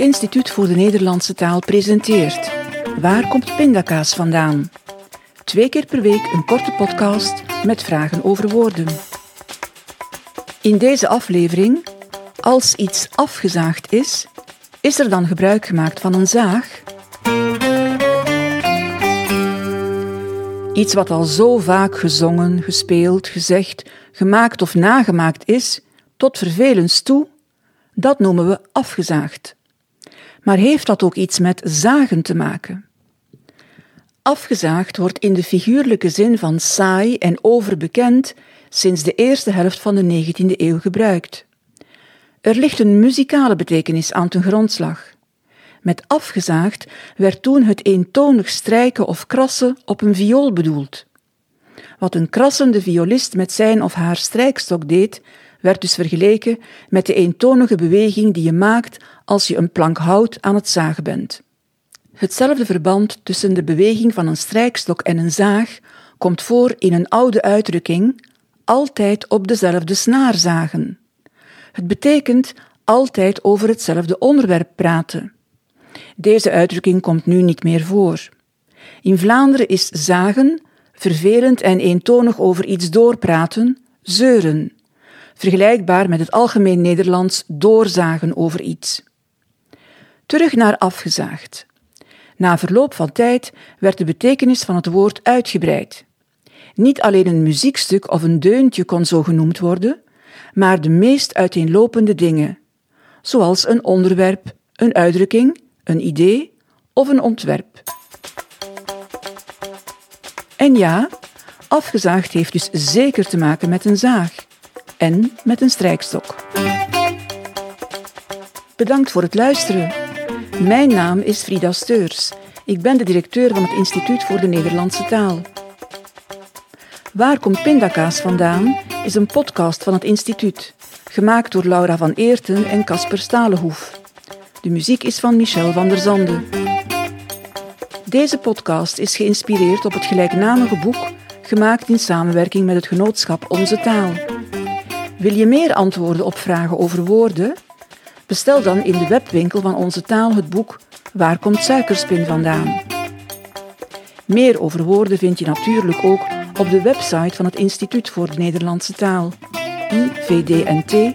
Instituut voor de Nederlandse Taal presenteert Waar komt pindakaas vandaan? Twee keer per week een korte podcast met vragen over woorden. In deze aflevering, als iets afgezaagd is, is er dan gebruik gemaakt van een zaag? Iets wat al zo vaak gezongen, gespeeld, gezegd, gemaakt of nagemaakt is, tot vervelens toe, dat noemen we afgezaagd. Maar heeft dat ook iets met zagen te maken? Afgezaagd wordt in de figuurlijke zin van saai en overbekend sinds de eerste helft van de 19e eeuw gebruikt. Er ligt een muzikale betekenis aan ten grondslag. Met afgezaagd werd toen het eentonig strijken of krassen op een viool bedoeld. Wat een krassende violist met zijn of haar strijkstok deed, werd dus vergeleken met de eentonige beweging die je maakt als je een plank hout aan het zagen bent. Hetzelfde verband tussen de beweging van een strijkstok en een zaag komt voor in een oude uitdrukking altijd op dezelfde snaar zagen. Het betekent altijd over hetzelfde onderwerp praten. Deze uitdrukking komt nu niet meer voor. In Vlaanderen is zagen, vervelend en eentonig over iets doorpraten, zeuren, vergelijkbaar met het algemeen Nederlands doorzagen over iets. Terug naar afgezaagd. Na verloop van tijd werd de betekenis van het woord uitgebreid. Niet alleen een muziekstuk of een deuntje kon zo genoemd worden, maar de meest uiteenlopende dingen, zoals een onderwerp, een uitdrukking, een idee of een ontwerp. En ja, afgezaagd heeft dus zeker te maken met een zaag en met een strijkstok. Bedankt voor het luisteren. Mijn naam is Frida Steurs. Ik ben de directeur van het Instituut voor de Nederlandse Taal. Waar komt pindakaas vandaan is een podcast van het instituut, gemaakt door Laura van Eerten en Casper Stalenhoef. De muziek is van Michel van der Zande. Deze podcast is geïnspireerd op het gelijknamige boek, gemaakt in samenwerking met het genootschap Onze Taal. Wil je meer antwoorden op vragen over woorden? Bestel dan in de webwinkel van Onze Taal het boek Waar komt suikerspin vandaan? Meer over woorden vind je natuurlijk ook op de website van het Instituut voor de Nederlandse Taal, ivdnt.org.